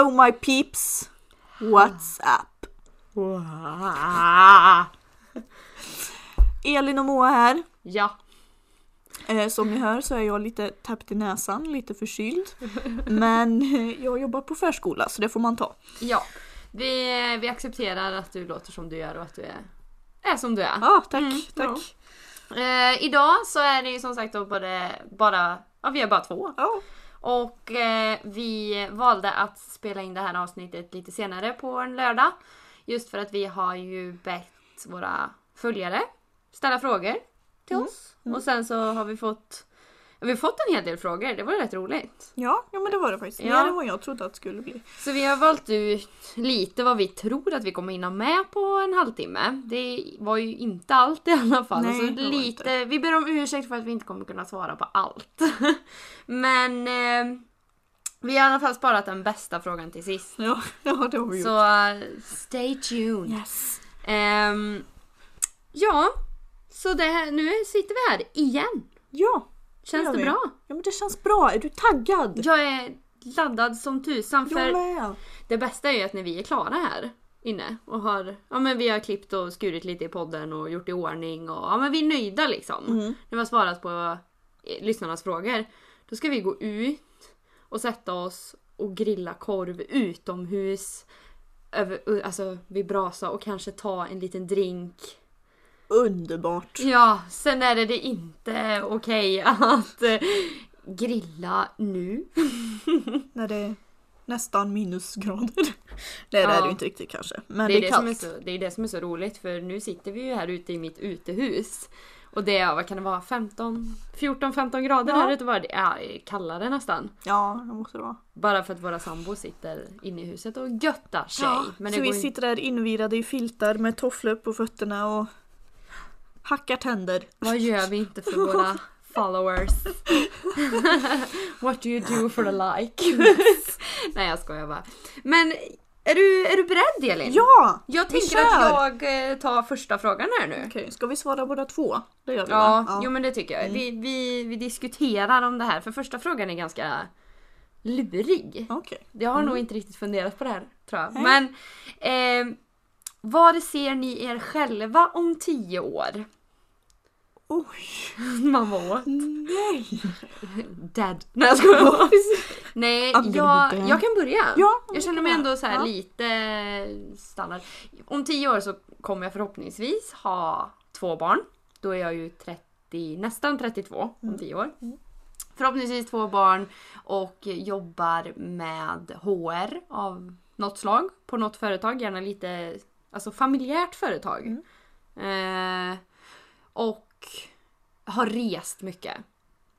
Hello my peeps! What's up? Elin och Moa här. Ja, Eh, som ni hör så är jag lite täppt i näsan, lite förkyld. Men eh, jag jobbar på förskola så det får man ta. ja. Vi, vi accepterar att du låter som du gör och att du är, är som du är. Ja, tack, Mm, tack. Eh, idag så är det ju som sagt då både, bara, ja vi är bara två. Ja. Och eh, vi valde att spela in det här avsnittet lite senare på en lördag. Just för att vi har ju bett våra följare ställa frågor till Mm, oss. Och sen så har vi fått vi har fått en hel del frågor, det var rätt roligt. Ja, ja men det var det faktiskt. Ja. Mer än vad jag trodde att det skulle bli. Så vi har valt ut lite vad vi tror att vi kommer hinna med på en halvtimme. Det var ju inte allt i alla fall. Nej, så lite, vi ber om ursäkt för att vi inte kommer kunna svara på allt. Men eh, vi har i alla fall sparat den bästa frågan till sist. Ja, ja det har vi gjort. Så stay tuned. Yes. Ehm, ja, så det här, nu sitter vi här igen. Ja, Känns det vi. bra? ja men det känns bra. Är du taggad? Jag är laddad som tusan för Jag med. Det bästa är ju att när vi är klara här inne och har, ja men vi har klippt och skurit lite i podden och gjort i ordning och ja men vi är nöjda liksom. Mm. När vi har svarat på eh, lyssnarnas frågor. Då ska vi gå ut och sätta oss och grilla korv utomhus. Över, alltså vid brasa och kanske ta en liten drink. Underbart. Ja, sen är det, det inte okej att eh, grilla nu. När det är nästan minusgrader. Nej det är Ja. det ju inte riktigt kanske. Men Det är det är det, som är kallt. så, det är det som är så roligt för nu sitter vi ju här ute i mitt utehus. Och det är, vad kan det vara, 15, 14-15 grader Ja. här ute bara. Det är kallare nästan. Ja, det måste det vara. Bara för att våra sambor sitter inne i huset och göttar sig. Ja, så vi sitter där invirade i filtar med tofflor på fötterna och hackar tänder. Vad gör vi inte för våra followers? What do you do for the like? Nej jag skojar bara. Men är du, är du beredd Elin? Ja! Jag tänker att kör! jag eh, tar första frågan här nu. Okej, ska vi svara båda två? Det gör vi Ja, va? jo men det tycker jag. Mm. Vi, vi, vi diskuterar om det här för första frågan är ganska lurig. Okej. Jag har Mm. nog inte riktigt funderat på det här tror jag. Nej. Men eh, var ser ni er själva om tio år? Oj, Man var what? nej! Dead. Nej jag skojar. Nej, jag, jag kan börja. Ja, Jag känner mig ändå så här Ja. lite standard. Om tio år så kommer jag förhoppningsvis ha två barn. Då är jag ju 30, nästan 32 om tio år. Mm. Förhoppningsvis två barn och jobbar med HR av något slag på något företag. Gärna lite alltså familjärt företag. Mm. Eh, och har rest mycket.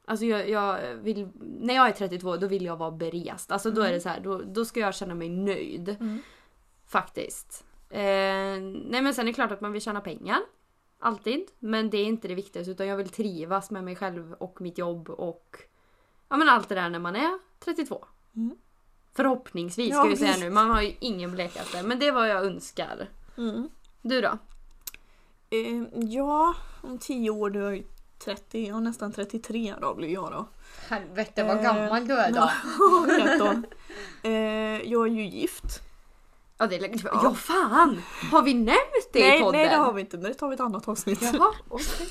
Alltså jag, jag vill, när jag är 32 då vill jag vara berest. Alltså då är det så här, då, då ska jag känna mig nöjd. Mm. Faktiskt. Eh, nej men sen är det klart att man vill tjäna pengar. Alltid. Men det är inte det viktigaste utan jag vill trivas med mig själv och mitt jobb och ja men allt det där när man är 32. Mm. Förhoppningsvis Ja, ska vi säga nu. Man har ju ingen blekaste. Men det är vad jag önskar. Mm. Du då? Eh, ja, om tio år då är jag ju 30, ja nästan 33 då blir jag då. Helvete vad gammal du är Ja, rätt då. Eh, jag är ju gift. Ja, det är, ja fan! Har vi nämnt det i Nej, podden? nej det har vi inte men det tar vi i ett annat avsnitt. Jaha, okej.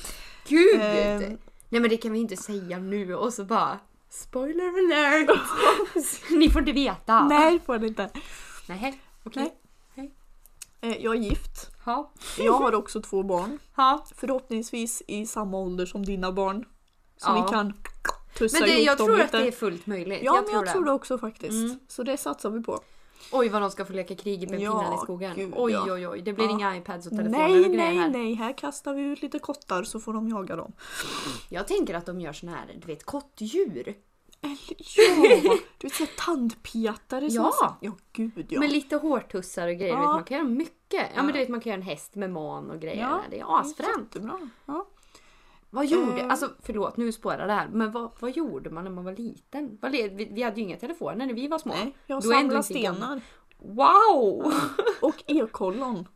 Gud! Ehm. Nej men det kan vi inte säga nu och så bara Spoiler alert! Ni får inte veta. Nej det får det inte. Nej. Okej. Eh, jag är gift. Ja. Jag har också två barn. Ja. Förhoppningsvis i samma ålder som dina barn. Så Ja. vi kan tussa Men det, ihop jag dem tror lite. att det är fullt möjligt. Ja jag men jag tror det också faktiskt. Mm. Så det satsar vi på. Oj vad de ska få leka krig med Ja, pinnen i skogen. gud, oj ja. oj oj, det blir Ja. inga iPads och telefoner Nej och nej här. nej, här kastar vi ut lite kottar så får de jaga dem. Jag tänker att de gör såna här, du vet kottdjur. Ja! Du vet såhär tandpetare som Ja. så- Ja gud ja. Med lite hårtussar och grejer. Ja. Vet, man kan göra mycket. Ja, men du vet man kan göra en häst med man och grejer. Ja. Det är asfränt. Jättebra. Ja. Vad gjorde, Eh. alltså förlåt nu spårar det här, men vad, vad gjorde man när man var liten? Vi, vi hade ju inga telefoner när vi var små. Nej, jag samlar inte gammal. stenar. Wow! Och ekollon.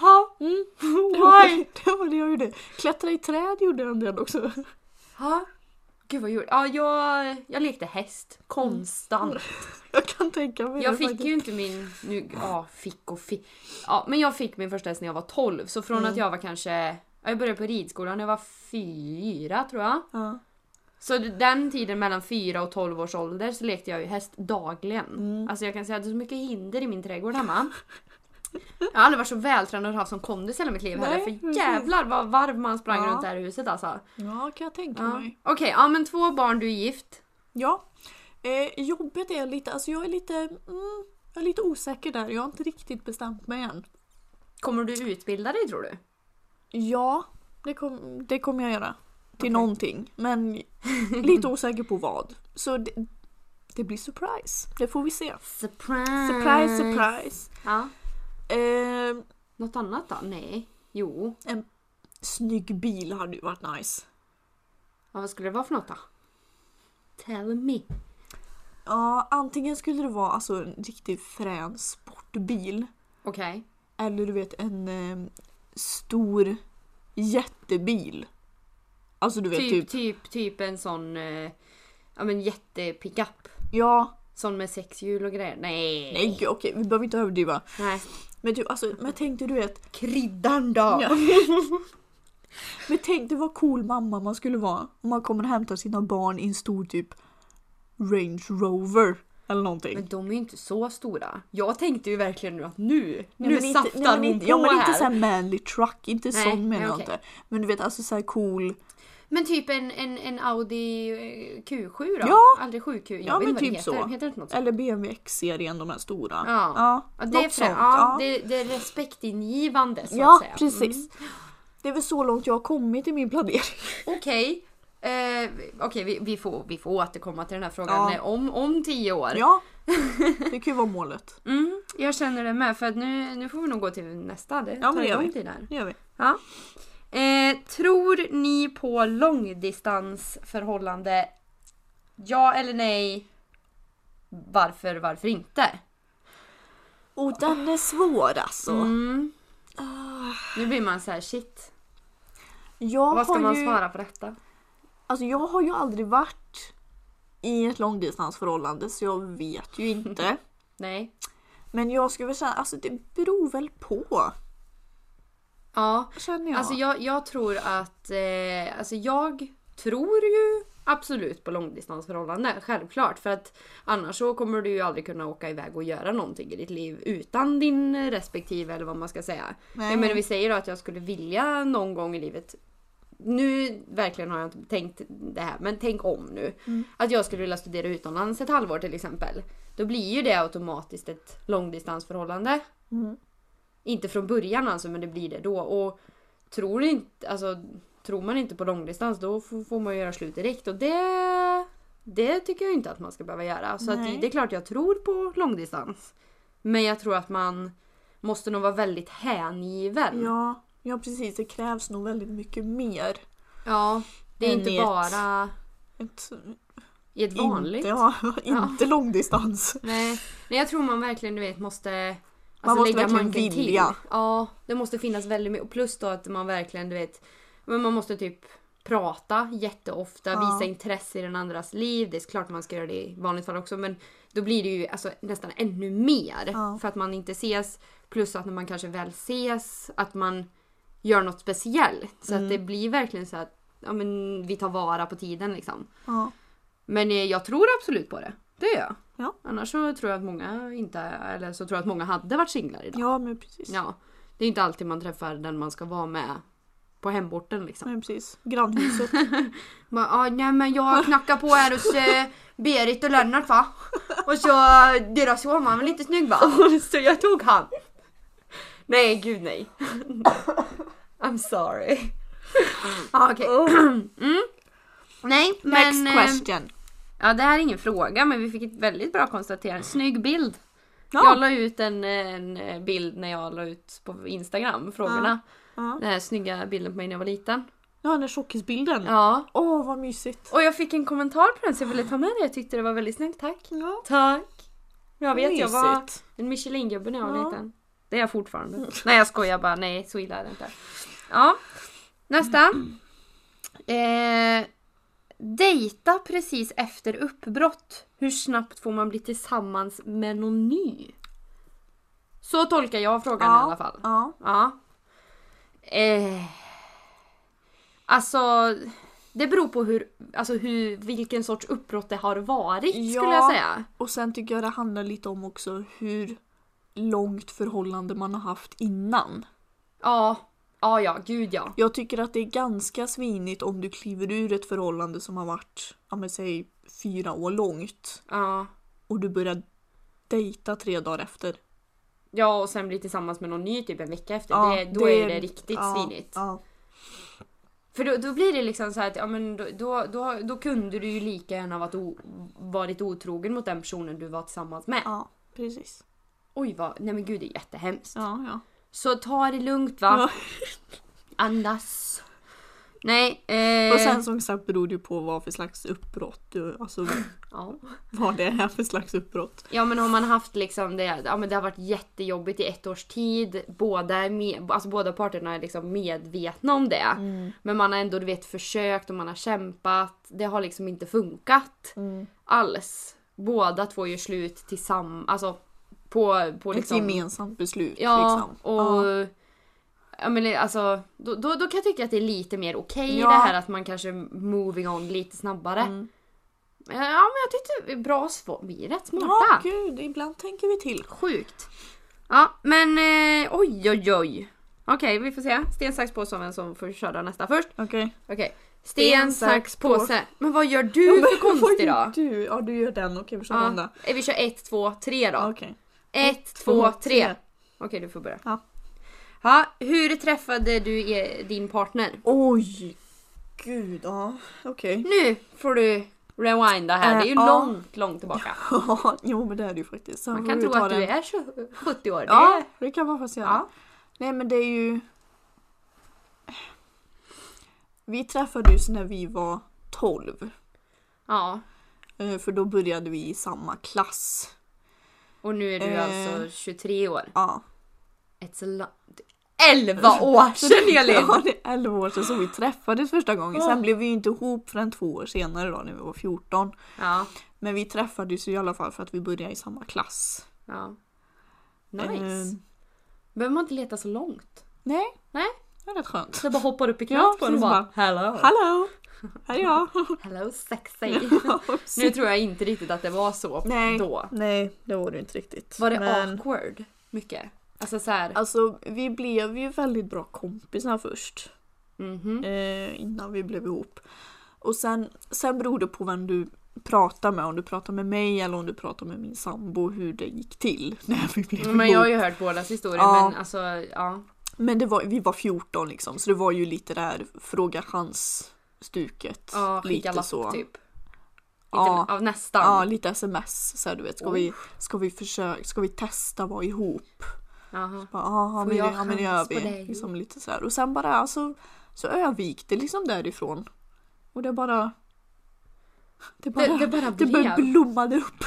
Ha, Mm. Det why? var, det var det jag gjorde. Klättra i träd gjorde jag en del också. Ha? Gud vad gjorde Ja, jag, jag lekte häst konstant. Jag kan tänka mig Jag det fick faktiskt. ju inte min... Nu, ja, fick och fick. Ja, men jag fick min första häst när jag var 12. Så från Mm. att jag var kanske... ja, Jag började på ridskolan när jag var fyra tror jag. Ja. Så den tiden mellan 4 och 12 års ålder så lekte jag ju häst dagligen. Mm. Alltså jag kan säga att det är så mycket hinder i min trädgård hemma. Jag har aldrig varit så vältränad och haft sån kondis hela mitt liv Nej, heller. För precis. jävlar vad varv man sprang Ja. runt där i huset alltså. ja, kan jag tänka Ja. mig. Okej, ja men två barn, du är gift. Ja. Eh, jobbet är lite, alltså jag är lite, mm, jag är lite osäker där. Jag har inte riktigt bestämt mig än. Kommer du utbilda dig tror du? Ja, det, kom, det kommer jag göra. Till Okej. någonting. Men lite osäker på vad. Så det, det blir surprise. Det får vi se. Surprise! Surprise, surprise. Ja. Eh, Något annat då? Nej. Jo. snygg bil hade ju varit nice. Ja, vad skulle det vara för något då? Tell me. Ja, antingen skulle det vara alltså en riktigt frän sportbil. Okej. Eller du vet en eh, stor jättebil. Alltså du vet Typ, typ, typ, typ en sån eh, ja, men jättepickup. ja, Sån med sex hjul och grejer. Nej. nej gud, okej vi behöver inte överdriva. Nej. Men typ alltså, men tänk dig du vet. Kryddan då! Ja. men tänk dig vad cool mamma man skulle vara. Om man kommer och hämtar sina barn i en stor typ Range Rover. Eller någonting. Men de är ju inte så stora. Jag tänkte ju verkligen nu att nu, Ja, nu inte- saftar nej, hon inte, på Ja men här. inte såhär manly truck, inte Nej, sån menar nej, jag okej. inte. Men du vet alltså såhär cool. Men typ en, en, en Audi eh, Q7 då? Ja. Aldrig 7Q. Jag Ja, vet men typ heter. så. Heter inte något sånt? Eller BMW X-serien, de här stora. Ja. ja, Ja, det, är sånt. ja, Ja. det, det är respektingivande så Ja, att säga. precis. Mm. Det är väl så långt jag har kommit i min planering. Okej. Eh, Okej, vi, vi, får, vi får återkomma till den här frågan Ja. om, om tio år. Ja, det kan ju vara målet. Mm, jag känner det med för att nu, nu får vi nog gå till nästa. Det Ja, men det gör lång vi. tid här. Det gör vi. Ja. Eh, tror ni på långdistansförhållande? Ja eller nej? Varför, varför inte? Och den är svår alltså. Mm. Ah, Nu blir man så här shit. Jag Vad ska man ju, svara på detta? Alltså jag har ju aldrig varit i ett långdistansförhållande så jag vet ju inte. Nej. Men jag skulle väl säga, alltså det beror väl på. Ja, Känner jag. alltså jag, jag tror att... Eh, alltså jag tror ju absolut på långdistansförhållande, självklart. För att annars så kommer du ju aldrig kunna åka iväg och göra någonting i ditt liv utan din respektive eller vad man ska säga. Nej. Menar vi säger då att jag skulle vilja någon gång i livet nu verkligen har jag inte tänkt det här, men tänk om nu. Mm. Att jag skulle vilja studera utomlands ett halvår till exempel. Då blir ju det automatiskt ett långdistansförhållande. Mm. Inte från början alltså, men det blir det då. Och tror, inte, alltså, tror man inte på långdistans då får man göra slut direkt. Och det, det tycker jag inte att man ska behöva göra. Så att det är klart jag tror på långdistans. Men jag tror att man måste nog vara väldigt hängiven. Ja, ja precis, det krävs nog väldigt mycket mer. Ja, det är inte bara Ett, i ett vanligt. Inte, ja, inte långdistans. Nej. Nej, jag tror man verkligen du vet måste alltså, Man måste verkligen vilja. Till. Ja, det måste finnas väldigt mycket. Och Plus då att man verkligen du vet, men man måste typ prata jätteofta, Ja. visa intresse i den andras liv. Det är klart man ska göra det i vanligt fall också men då blir det ju alltså, nästan ännu mer. Ja. För att man inte ses. Plus att när man kanske väl ses att man gör något speciellt. Så Mm. att det blir verkligen så att ja, men, vi tar vara på tiden liksom. Ja. Men eh, jag tror absolut på det. Det gör jag. Ja. Annars så tror jag att många inte, eller så tror jag att många hade varit singlar idag. ja, men precis. Ja. Det är inte alltid man träffar den man ska vara med på hemorten liksom. Men precis. Grannhuset. Bara, ah, nej men jag knackar på här hos eh, Berit och Lennart va? Och så deras son var väl lite snygg va? så jag tog han. Nej gud nej. I'm sorry. Ah, Okej. mm. Nej men... Next eh, question. Ja, det här är ingen fråga, men vi fick ett väldigt bra konstaterande. Snygg bild. Ja. Jag la ut en, en bild när jag la ut på Instagram frågorna. Ja. Den här snygga bilden på mig när jag var liten. Ja, den där tjockisbilden. Ja. Åh, vad mysigt. Och jag fick en kommentar på den så jag ville ta med det. Jag tyckte det var väldigt snyggt. Tack. Ja. Tack. Jag vet, jag var Mysigt. en Michelin-gubbe när jag var Ja. liten. Det är jag fortfarande. Nej jag skojar bara, nej så illa är det inte. Ja. Nästa. Eh, dejta precis efter uppbrott. Hur snabbt får man bli tillsammans med någon ny? Så tolkar jag frågan Ja. i alla fall. Ja. Ja. Eh, alltså, det beror på hur, alltså hur, vilken sorts uppbrott det har varit skulle Ja. jag säga. Och sen tycker jag det handlar lite om också hur långt förhållande man har haft innan. Ja, ja, ja, gud ja. Jag tycker att det är ganska svinigt om du kliver ur ett förhållande som har varit, ja men säg fyra år långt Ja, och du börjar dejta tre dagar efter. ja och sen bli tillsammans med någon ny typ en vecka efter. Ja, det, då är det riktigt ja, svinigt. Ja. För då, då blir det liksom så här att ja, men då, då, då, då kunde du ju lika gärna varit o, varit otrogen mot den personen du var tillsammans med. ja, precis. Oj vad, nej men gud det är jättehemskt. Ja, ja. Så ta det lugnt va. Andas. Nej. Eh, Och sen som sagt beror det ju på vad för slags uppbrott du, alltså ja. vad det är för slags uppbrott. ja men har man haft liksom det, ja men det har varit jättejobbigt i ett års tid. Båda, är med, alltså båda parterna är liksom medvetna om det. Men man har ändå du vet försökt och man har kämpat. Det har liksom inte funkat alls. Båda två gör slut tillsammans. Alltså på, på liksom... Ett gemensamt beslut. Ja, liksom. och... Ja. Ja, men alltså, då, då, då kan jag tycka att det är lite mer okej Ja. det här att man kanske moving on lite snabbare. Mm. Ja men jag tyckte bra svar. Vi är rätt smarta. ja, gud, ibland tänker vi till. Sjukt. Ja men eh, oj oj oj. Okej vi får se. Sten, sax, påse vem som får köra nästa först. Okej. Okej. Sten, Sten, sax, påse. Men vad gör du Ja, för då? gör Du, ja du gör den, okej vi kör Ja. då. Eh, Vi kör ett, två, tre då. Okej. Ett, två, tre. Okej du får börja. Ja. Ja, hur träffade du e- din partner? Oj! Gud, ja okej. Nu får du rewinda här, det är ju Eh, ja. långt, långt tillbaka. Ja, jo men det är det ju faktiskt. Sen Man får kan vi tro ta att du den. är 20 70 år. Ja, Det, det kan man faktiskt göra. ja. Nej men det är ju... Vi träffades när vi var 12. ja. eh, För då började vi i samma klass. Och nu är du Eh. alltså 23 år. Ja. It's a lot. 11 år sedan Elin! Ja, det är 11 år sedan som vi träffades första gången. Sen blev vi ju inte ihop förrän två år senare då när vi var 14. Ja, Men vi träffades ju i alla fall för att vi började i samma klass. ja. Nice. Eh, Behöver man inte leta så långt. nej, Nej, det är rätt skönt. så bara hoppar upp i Ja, knät på en och precis, bara Hello! Hallå! Här är jag. Hello sexy! nu tror jag inte riktigt att det var så Nej, då. nej, det var det inte riktigt. Var det Men, awkward? Mycket? Alltså såhär, Alltså vi blev ju väldigt bra kompisar först. mhm. Eh, innan vi blev ihop. Och sen, sen beror det på vem du pratar med. Om du pratar med mig eller om du pratar med min sambo. Hur det gick till när vi blev Men jag har ju hört bådas historier Ja. men alltså ja. Men det var, vi var 14 liksom. Så det var ju lite där fråga chans stuket. Ja, lite lapp så. typ. Lite, Ja. ja. nästan. Ja, lite sms. Så här, du vet, ska, Oh. vi, ska, vi försöka, ska vi testa vara ihop? Bara, ja, men, ja, men det gör vi. Liksom lite så här. Och sen bara alltså, så övergick det liksom därifrån. Och det bara... Det bara, Det, det bara det bara blommade upp.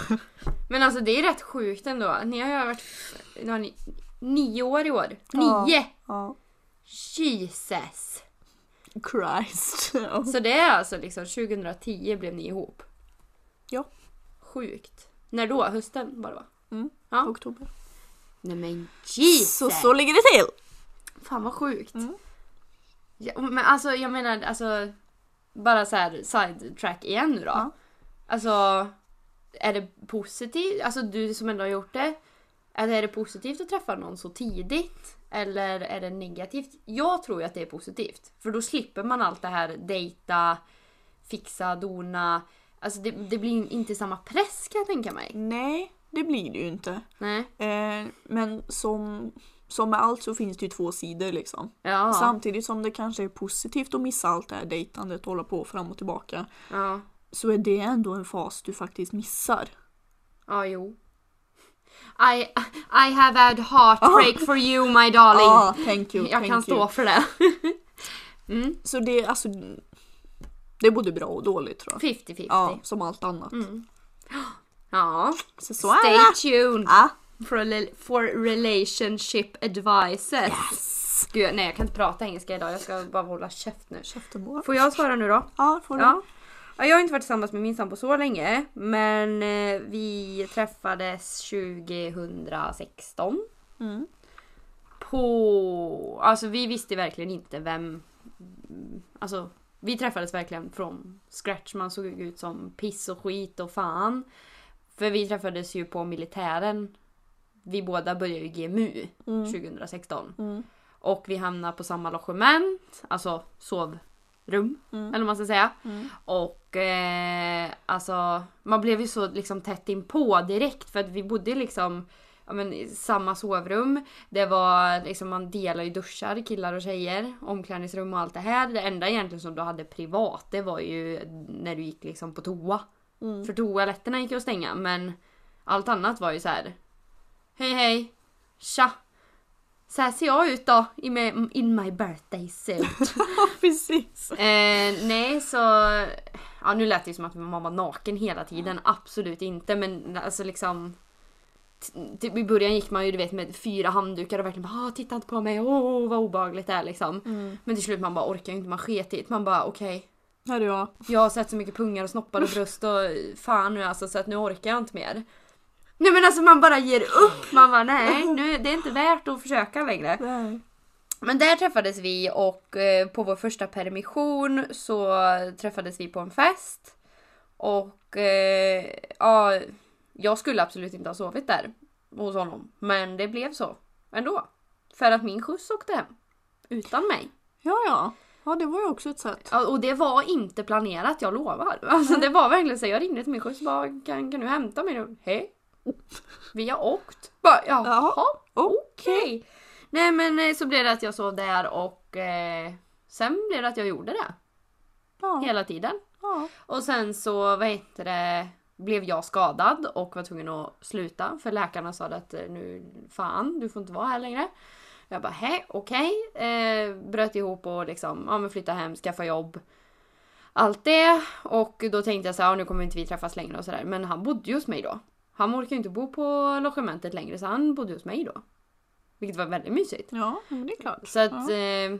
Men alltså det är rätt sjukt ändå. Ni har ju varit nu har ni, nio år i år. Ja. Nio! Ja. Jesus! Christ. Ja. Så det är alltså liksom 2010 blev ni ihop. Ja. Sjukt. När då? Hösten bara va? Mm. Ja. Oktober. Nej men Jesus! Så, så ligger det till. Fan vad sjukt. Mm. Ja, men alltså jag menar alltså bara så här sidetrack igen nu då. Ja. Alltså är det positivt? Alltså du som ändå har gjort det. Är det, är det positivt att träffa någon så tidigt? Eller är det negativt? Jag tror ju att det är positivt. För då slipper man allt det här dejta, fixa, dona. Alltså det, det blir inte samma press kan jag tänka mig. Nej, det blir det ju inte. Nej. Eh, men som, som med allt så finns det ju två sidor liksom. Ja. Samtidigt som det kanske är positivt att missa allt det här dejtandet och hålla på fram och tillbaka. Ja. Så är det ändå en fas du faktiskt missar. Ja, jo. I, I have had heartbreak for you my darling. Ah, thank you, jag thank kan stå you. för det. mm. Så det är alltså... Det är både bra och dåligt tror jag. 50-50. Ja, som allt annat. Mm. Ja. Så, så är Stay det. tuned Ja. for, for relationship advices. Yes! Gud, nej jag kan inte prata engelska idag. Jag ska bara hålla käft nu. Käften. Får jag svara nu då? Ja, får du. Ja. Ja, jag har inte varit tillsammans med min sambo så länge. Men eh, vi träffades 2016. Mm. På... Alltså vi visste verkligen inte vem... Alltså vi träffades verkligen från scratch. Man såg ut som piss och skit och fan. För vi träffades ju på militären. Vi båda började ju GMU Mm. 2016. Mm. Och vi hamnade på samma logement, alltså sovrum. Mm. Eller vad man ska säga. Mm. Och eh, alltså man blev ju så liksom tätt inpå direkt för att vi bodde liksom ja, men, i samma sovrum. Det var liksom man delar ju duschar, killar och tjejer, omklädningsrum och allt det här. Det enda egentligen som du hade privat det var ju när du gick liksom på toa. Mm. För toaletterna gick ju att stänga men allt annat var ju så här. Hej hej! Tja! Så här ser jag ut då in my birthday suit. Precis. Eh, nej så... Ja nu lät det ju som att man var naken hela tiden. Absolut inte men alltså liksom... Typ I början gick man ju du vet med fyra handdukar och verkligen bara "Ah, titta inte på mig, åh vad obehagligt det är liksom. Mm. Men till slut man bara orkar ju inte, man sket i. Man bara okej. Här är jag. jag har sett så mycket pungar och snoppar och bröst och fan nu alltså så att nu orkar jag inte mer. Nej men alltså man bara ger upp. Man bara nej nu, det är inte värt att försöka längre. Nej. Men där träffades vi och eh, på vår första permission så träffades vi på en fest. Och eh, ja, jag skulle absolut inte ha sovit där hos honom. Men det blev så ändå. För att min skjuts åkte hem. Utan mig. Ja, ja. Ja, det var ju också ett sätt. Ja, Och det var inte planerat, jag lovar. Alltså det var verkligen så jag ringde till min skjuts och bara kan, kan du hämta mig nu? Hej. Vi har åkt. Bara, jaha, Jaha, okej. Nej men eh, så blev det att jag sov där och eh, sen blev det att jag gjorde det. Ja. Hela tiden. ja. Och sen så vad heter det, blev jag skadad och var tvungen att sluta för läkarna sa att eh, nu fan du får inte vara här längre. Jag bara hej okej. Eh, bröt ihop och liksom ja, men flytta hem, skaffa jobb. Allt det och då tänkte jag så här, ja, nu kommer inte vi träffas längre och sådär. Men han bodde ju hos mig då. Han orkar ju inte bo på logementet längre så han bodde hos mig då. Vilket var väldigt mysigt. Ja, men det är klart. Så att... ja. Eh,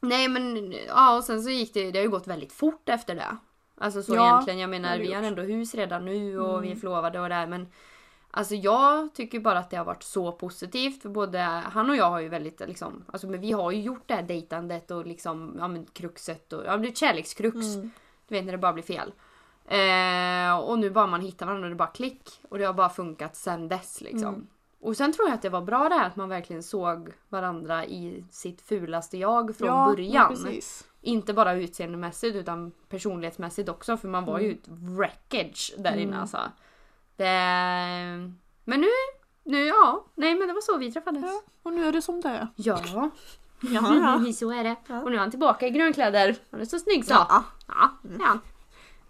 nej men ja och sen så gick det, det har ju gått väldigt fort efter det. Alltså så Ja, egentligen, jag menar vi har ändå hus redan nu och Mm. vi är förlovade och det men Alltså jag tycker bara att det har varit så positivt för både han och jag har ju väldigt liksom, alltså men vi har ju gjort det här dejtandet och liksom, ja men kruxet och, ja men det är kärlekskrux. Mm. Du vet när det bara blir fel. Eh, och nu bara man hittar varandra och det bara klick. Och det har bara funkat sen dess liksom. Mm. Och sen tror jag att det var bra det här att man verkligen såg varandra i sitt fulaste jag från ja, början. Ja. Inte bara utseendemässigt utan personlighetsmässigt också för man var ju ett wreckage där inne Mm. alltså. Det... Men nu, nu ja, nej men det var så vi träffades. Ja, och nu är det som det är. Ja, Ja, ja. så är det. Ja. Och nu är han tillbaka i grönkläder. Han är så snygg så. ja. Ja, han.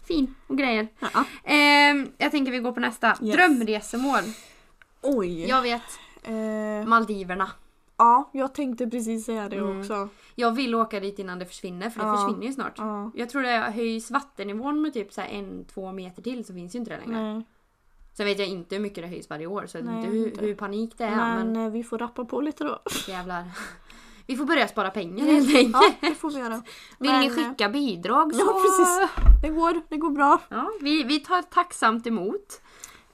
Fin och grejer. ja. Ehm, jag tänker vi går på nästa. Yes. Drömresemål. Oj. Jag vet. Eh, Maldiverna. ja, jag tänkte precis säga det Mm. också. Jag vill åka dit innan det försvinner för det Ja. försvinner ju snart. Ja. Jag tror det höjs vattennivån med typ så en, två meter till så finns ju inte det längre. Nej. Sen vet jag inte hur mycket det höjs varje år så jag vet inte hur, hur panik det är Men, men, eh, vi får rappa på lite då. jävlar. Vi får börja spara pengar helt enkelt. Ja, det får vi göra. Vill men, ni eh, skicka bidrag så... Ja, precis. Det går, det går bra. Ja, vi, vi tar tacksamt emot.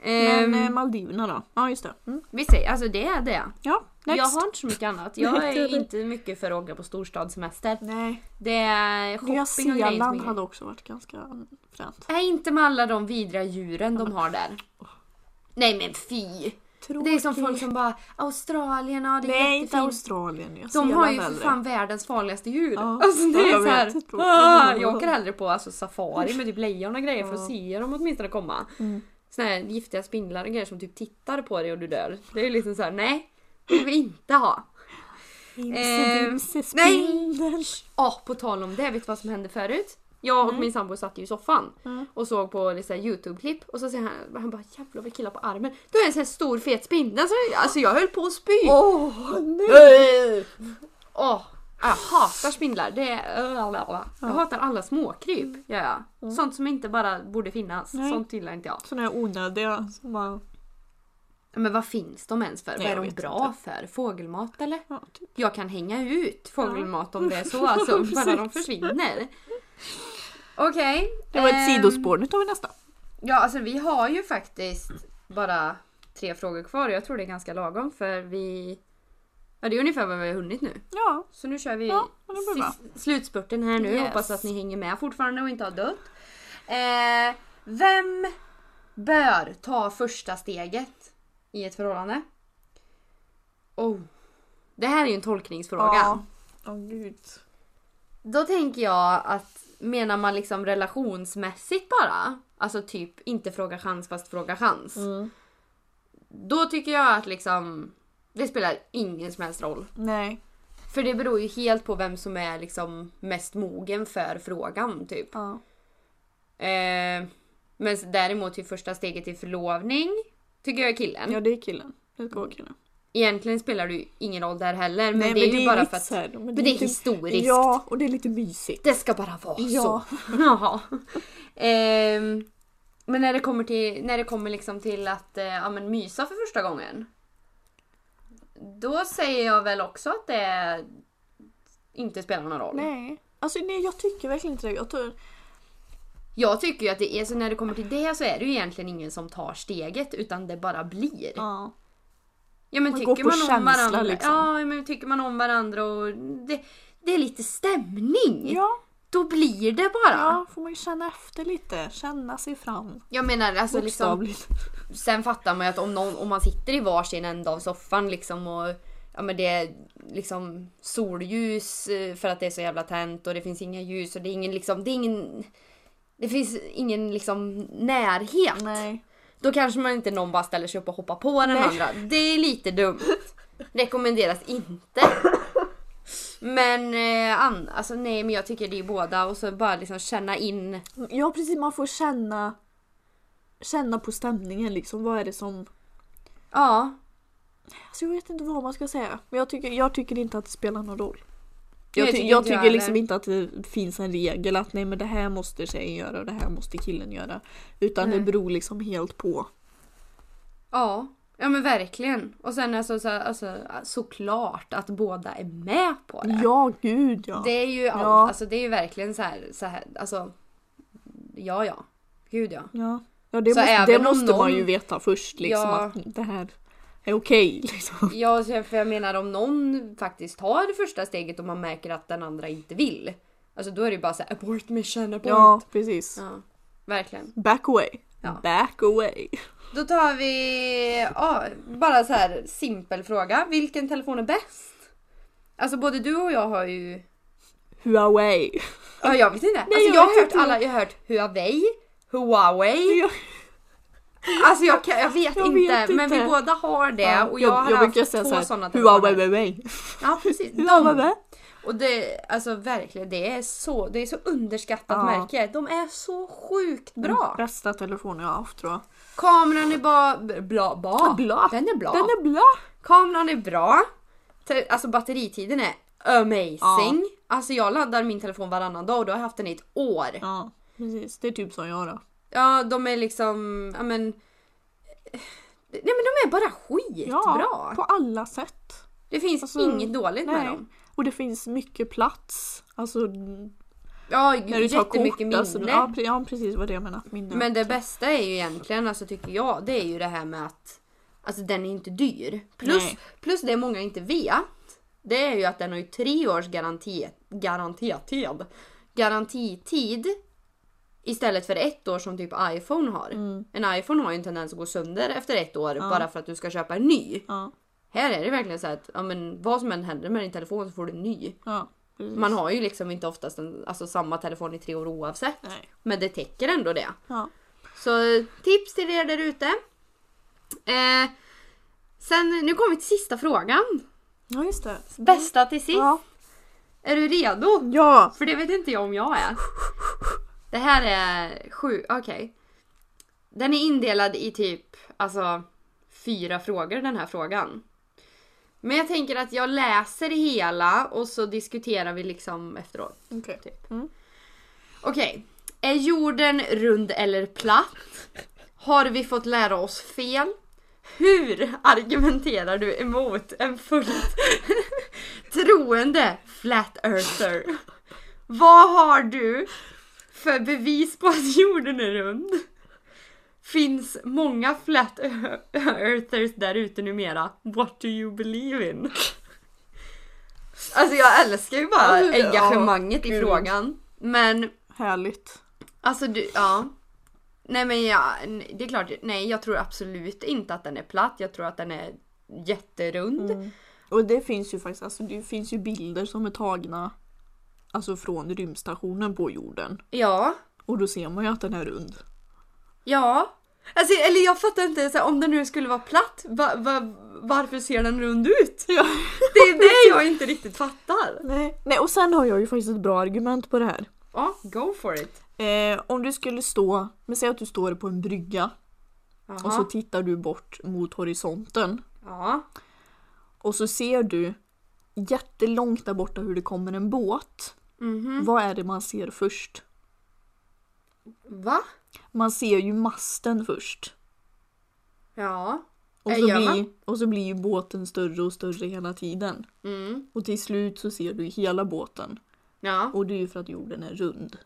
Men Ehm, eh, Maldiverna då? Ja, just det. Mm. vi säger, alltså det är det. Ja, next. Jag har inte så mycket annat. Jag är inte mycket för att åka på storstadssemester. Nej, Det är shopping Nya Zeeland hade också varit ganska fränt. Nej, inte med alla de vidriga djuren de har där. Nej men fy! Det är som folk som bara Australien, ja det är Nej, inte jättefint. Australien. Nya De har ju för fan världens farligaste djur. Ja. Alltså det är jag så här, ah, jag åker hellre på alltså, safari med typ lejon och grejer för Ja. att se dem åtminstone komma. Mm. Såna här giftiga spindlar och grejer som typ tittar på dig och du dör. Det är ju liksom så här: nej. Det vill vi inte ha. Imse vimse nej. Ja, på tal om det, vet du vad som hände förut? Jag och Nej. min sambo satt ju i soffan Mm. och såg på här Youtube-klipp och så säger han, han bara jävlar vad killar på armen. Då är en sån här stor fet spindel. Alltså, alltså jag höll på att spy. Åh nej! Åh, jag hatar spindlar. Det är, jag hatar alla småkryp. Ja, ja. Sånt som inte bara borde finnas. Nej. Sånt gillar inte jag. Såna här onödiga som bara... Men vad finns de ens för? Nej, vad är de bra för? Fågelmat eller? Ja, typ. Jag kan hänga ut fågelmat om det är så. Alltså, bara de försvinner. Okej. Det var ett ehm, sidospår, nu tar vi nästa. Ja, alltså vi har ju faktiskt bara tre frågor kvar och jag tror det är ganska lagom för vi... Ja, det är ungefär vad vi har hunnit nu. Ja, Så nu kör vi Ja, slutspurten här nu. Yes. Hoppas att ni hänger med fortfarande och inte har dött. Eh, vem bör ta första steget i ett förhållande? Oh. Det här är ju en tolkningsfråga. Ja. Åh gud. Då tänker jag att menar man liksom relationsmässigt bara? Alltså typ inte fråga chans fast fråga chans. Mm. Då tycker jag att liksom det spelar ingen som helst roll. Nej. För det beror ju helt på vem som är liksom mest mogen för frågan typ. Ja. Eh, men däremot till första steget till förlovning tycker jag är killen. ja, det är killen. Det ska vara killen. Egentligen spelar det ju ingen roll där heller. Men Nej, det är ju bara lite för att här, men det är lite- historiskt. Ja, och det är lite mysigt. Det ska bara vara Ja. så. Jaha. Ehm, men när det kommer till, när det kommer liksom till att eh, ja, men mysa för första gången. Då säger jag väl också att det inte spelar någon roll. Nej. Alltså nej, jag tycker verkligen inte det. Jag tror... Jag tycker ju att det är så när det kommer till det så är det ju egentligen ingen som tar steget utan det bara blir. Ja. Ja men Man tycker man om känsla, varandra. liksom. Ja men tycker man om varandra och det, det är lite stämning. Ja, Då blir det bara. ja, får man ju känna efter lite. Känna sig fram. Jag menar alltså liksom. Sen fattar man ju att om, någon, om man sitter i varsin ända av soffan liksom och ja men det är liksom solljus eh, för att det är så jävla tänt och det finns inga ljus och det är ingen liksom, det är ingen det finns ingen liksom närhet. Nej. Då kanske man inte någon bara ställer sig upp och hoppar på den Nej. andra. Det är lite dumt. Rekommenderas inte. Men eh, an, alltså nej men jag tycker det är båda och så bara liksom känna in. Ja precis, man får känna känna på stämningen liksom. Vad är det som... Ja. Alltså jag vet inte vad man ska säga. Men jag tycker, jag tycker inte att det spelar någon roll. Jag, ty- tycker jag tycker liksom inte att det finns en regel att nej men det här måste tjejen göra och det här måste killen göra. Utan Nej. det beror liksom helt på. Ja. Ja men verkligen. Och sen alltså, så, alltså såklart att båda är med på det. Ja gud ja. Det är ju allt, Ja. alltså det är ju verkligen så här, så här alltså. Ja ja. Gud ja. Ja, ja det, Så måste, det måste man någon- ju veta först liksom Ja. att det här är okej. liksom. Ja så- för jag menar om någon faktiskt tar det första steget och man märker att den andra inte vill. Alltså då är det ju bara så här, abort mission, abort. Ja precis. Ja, verkligen. Back away. Ja. Back away. Då tar vi ja, bara så här simpel fråga. Vilken telefon är bäst? Alltså både du och jag har ju... Huawei. Ja, jag vet inte. Nej, alltså, jag jag, har hört alla, jag har hört Huawei, Huawei. Jag, Alltså jag, kan, jag, vet, Jag inte, vet men vi inte. båda har det Ja, och jag, har brukar haft säga två så här, sådana. Huawei. Ja precis. De, och det, alltså verkligen, det är så, det är så underskattat Ja. märke. De är så sjukt bra. Bästa telefonen jag har haft tror jag. Kameran är bara, bla, bla. Bla. Den är bra. Den är bra. Kameran är bra. Te- Alltså batteritiden är amazing. Alltså jag laddar min telefon varannan dag och då har jag haft den i ett år. Ja, Ja precis. Det är typ som jag då. De är liksom, ja men... Nej men de är bara skitbra. Ja, på alla sätt. Det finns Alltså, inget dåligt med Nej. dem. Och det finns mycket plats. Alltså Ja, när du tar jättemycket kort. minne. Alltså, ja, ja precis vad det jag menar. Minne. Men det bästa är ju egentligen, alltså tycker jag, det är ju det här med att Alltså den är inte dyr. Plus, Nej. plus det många inte vet. Det är ju att den har ju tre års garanti, garantitid. Garantitid. Istället för ett år som typ iPhone har. Mm. En iPhone har ju en tendens att gå sönder efter ett år Ja. bara för att du ska köpa en ny. Ja, Här är det verkligen så att ja, men vad som än händer med din telefon så får du en ny. ja. Man har ju liksom inte oftast en, alltså, samma telefon i tre år oavsett. Nej. Men det täcker ändå det. Så tips till er där ute. Eh, sen, nu kommer vi till sista frågan. ja just det. Bästa till sist. Är du redo? ja. För det vet inte jag om jag är. Det här är sju, okej. Den är indelad i typ, alltså fyra frågor den här frågan. Men jag tänker att jag läser hela och så diskuterar vi liksom efteråt. Okej. Typ. Mm. Okej. Är jorden rund eller platt? Har vi fått lära oss fel? Hur argumenterar du emot en fullt troende flat earther? Vad har du För bevis på att jorden är rund finns många flat earthers där ute numera. What do you believe in? Alltså jag älskar ju bara Ja, engagemanget i gud. frågan. Men Härligt. alltså du, ja. Nej men ja, det är klart, nej jag tror absolut inte att den är platt. Jag tror att den är jätterund. Mm. Och det finns ju faktiskt, alltså det finns ju bilder som är tagna Alltså från rymdstationen på jorden. Ja, Och då ser man ju att den är rund. ja. Alltså, eller jag fattar inte, så här, om den nu skulle vara platt, va, va, varför ser den rund ut? Ja. Det är det jag inte riktigt fattar. Nej. Nej, och sen har jag ju faktiskt ett bra argument på det här. Ja, go for it. Eh, om du skulle stå, men säg att du står på en brygga Jaha. och så tittar du bort mot horisonten. Ja. Och så ser du jättelångt där borta hur det kommer en båt. Mhm. Vad är det man ser först? Va? Man ser ju masten först. Ja. Och så, gör man? blir, och så blir ju båten större och större hela tiden. Mm. Och till slut så ser du hela båten. Ja. Och det är ju för att jorden är rund.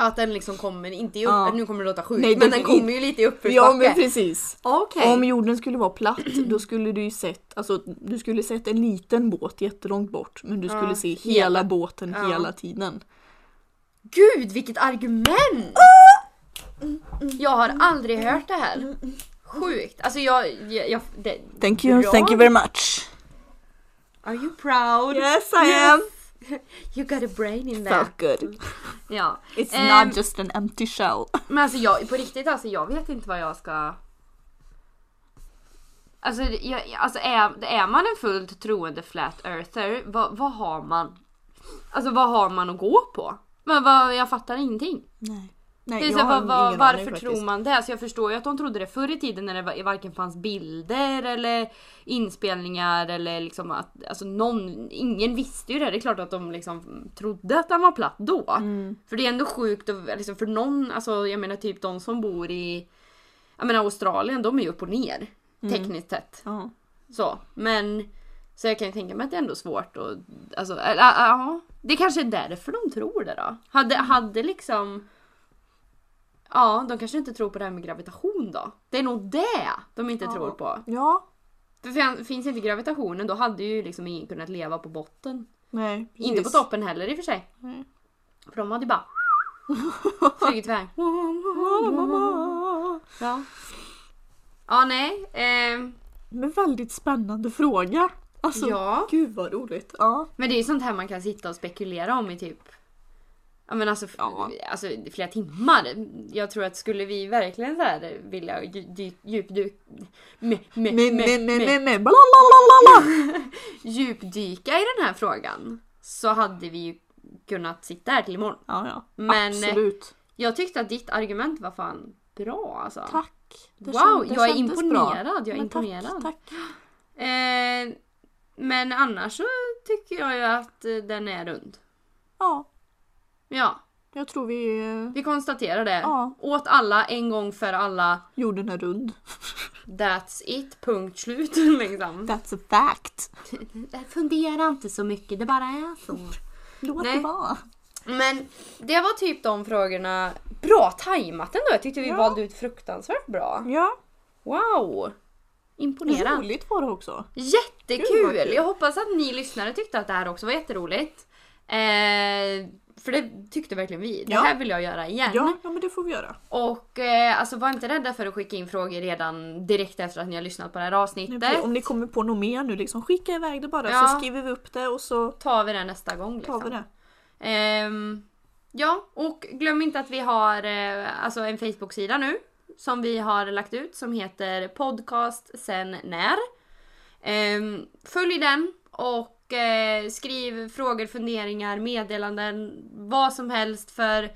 Att den liksom kommer, inte i upp, Ja. nu kommer det låta sjukt, Nej, men den- kommer ju lite i Ja uppförsbacke. men precis. Okej. Om jorden skulle vara platt då skulle du ju sett, alltså du skulle sett en liten båt jättelångt bort men du skulle Ja, se hela. hela, båten Ja. hela tiden. Gud vilket argument! Jag har aldrig hört det här. Sjukt. Alltså jag... jag, jag det, Thank you, Bra. thank you very much. Are you proud? Yes I am! You got a brain in there. Felt good. Ja. It's Ehm. not just an empty shell. Men alltså jag, på riktigt alltså jag vet inte vad jag ska... Alltså, jag, alltså är, är man en fullt troende flat earther, vad, vad har man? Alltså vad har man att gå på? Men vad, jag fattar ingenting. Nej. Nej, Det är så, vad, ingen varför aning tror man det? Alltså jag förstår ju att de trodde det förr i tiden när det var- varken fanns bilder eller inspelningar eller liksom att alltså någon, ingen visste ju det. Det är klart att de liksom trodde att den var platt då. Mm. För det är ändå sjukt och, liksom för någon, alltså jag menar typ de som bor i jag menar Australien, de är ju upp och ner tekniskt sett. Ja. Så, men så jag kan ju tänka mig att det är ändå svårt och alltså, ja, det kanske är därför de tror det då. Hade, hade liksom Ja, de kanske inte tror på det här med gravitation då. Det är nog det de inte Ja. tror på. Ja. För fin- finns inte gravitationen då hade ju liksom ingen kunnat leva på botten. Nej. Inte på precis. toppen heller i och för sig. Nej. För de hade ju bara flugit iväg. Ja. Ja, nej. Eh, Men väldigt spännande fråga. Alltså, ja. gud vad roligt. Ja. Men det är ju sånt här man kan sitta och spekulera om i typ Ja men alltså, Ja. alltså flera timmar. Jag tror att skulle vi verkligen så här vilja dju- dy- djupdyk... Me, me, Men, me, men, men, me, men, men, blablabla. djupdyka i den här frågan så hade vi ju kunnat sitta här till imorgon. Ja, ja. Men- Absolut. Jag tyckte att ditt argument var fan bra alltså. Tack. Det Wow, jag är imponerad, bra. jag är Men imponerad. Tack, tack. Eh, men annars så tycker jag ju att eh, den är rund. Ja, Ja, jag tror vi... eh, vi konstaterar det. Ja. Åt alla, en gång för alla. Jorden är rund. That's it, punkt slut liksom. That's a fact. Fundera inte så mycket, det bara är så. Låt Nej. det vara. Men det var typ de frågorna. Bra tajmat ändå, jag tyckte vi Ja. valde ut fruktansvärt bra. Ja, Wow! Imponerad. roligt var det också. Jättekul! kul. Jag hoppas att ni lyssnare tyckte att det här också var jätteroligt. Eh, för det tyckte verkligen vi. Det Ja. här vill jag göra igen. Ja, ja men det får vi göra. Och eh, alltså var inte rädda för att skicka in frågor redan direkt efter att ni har lyssnat på det här avsnittet. Om ni kommer på något mer nu, liksom, skicka iväg det bara Ja. så skriver vi upp det och så tar vi det nästa gång. tar Liksom. vi det. Ehm, ja, och glöm inte att vi har eh, alltså en Facebook-sida nu som vi har lagt ut som heter podcast sen när. Ehm, följ den och eh, skriv frågor, funderingar, meddelanden, vad som helst för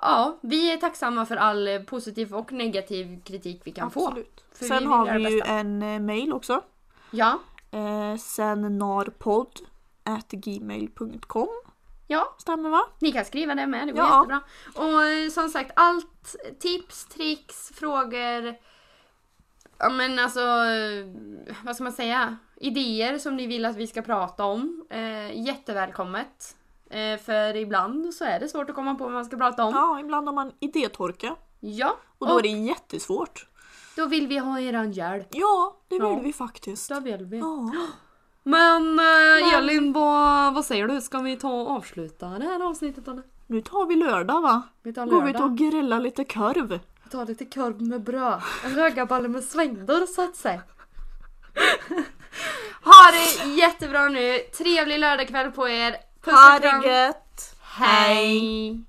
Ja, vi är tacksamma för all positiv och negativ kritik vi kan få. Absolut. Vi Sen vill har vi ju en eh, mail också. Ja, Eh, gmail.com ja, Stämmer va? Ni kan skriva det med, det går Ja. jättebra. Och eh, som sagt, allt tips, tricks, frågor. Ja men alltså, eh, vad ska man säga? Idéer som ni vill att vi ska prata om. Eh, jättevälkommet. Eh, för ibland så är det svårt att komma på vad man ska prata om. Ja, ibland har man idétorka. Ja, Och då är det jättesvårt. då vill vi ha eran hjälp. Ja, det vill Ja. vi faktiskt. Det vill vi. Ja. Men, eh, Elin, vad, vad säger du? Ska vi ta och avsluta det här avsnittet eller? Nu tar vi lördag va? Vi tar Går vi lördag. ut och grillar lite korv. Tar lite korv med bröd. En rögaballe med svängdörr så att säga. ha det jättebra nu. Trevlig lördagkväll på er. Puss Ha och kram. det gött! Hej!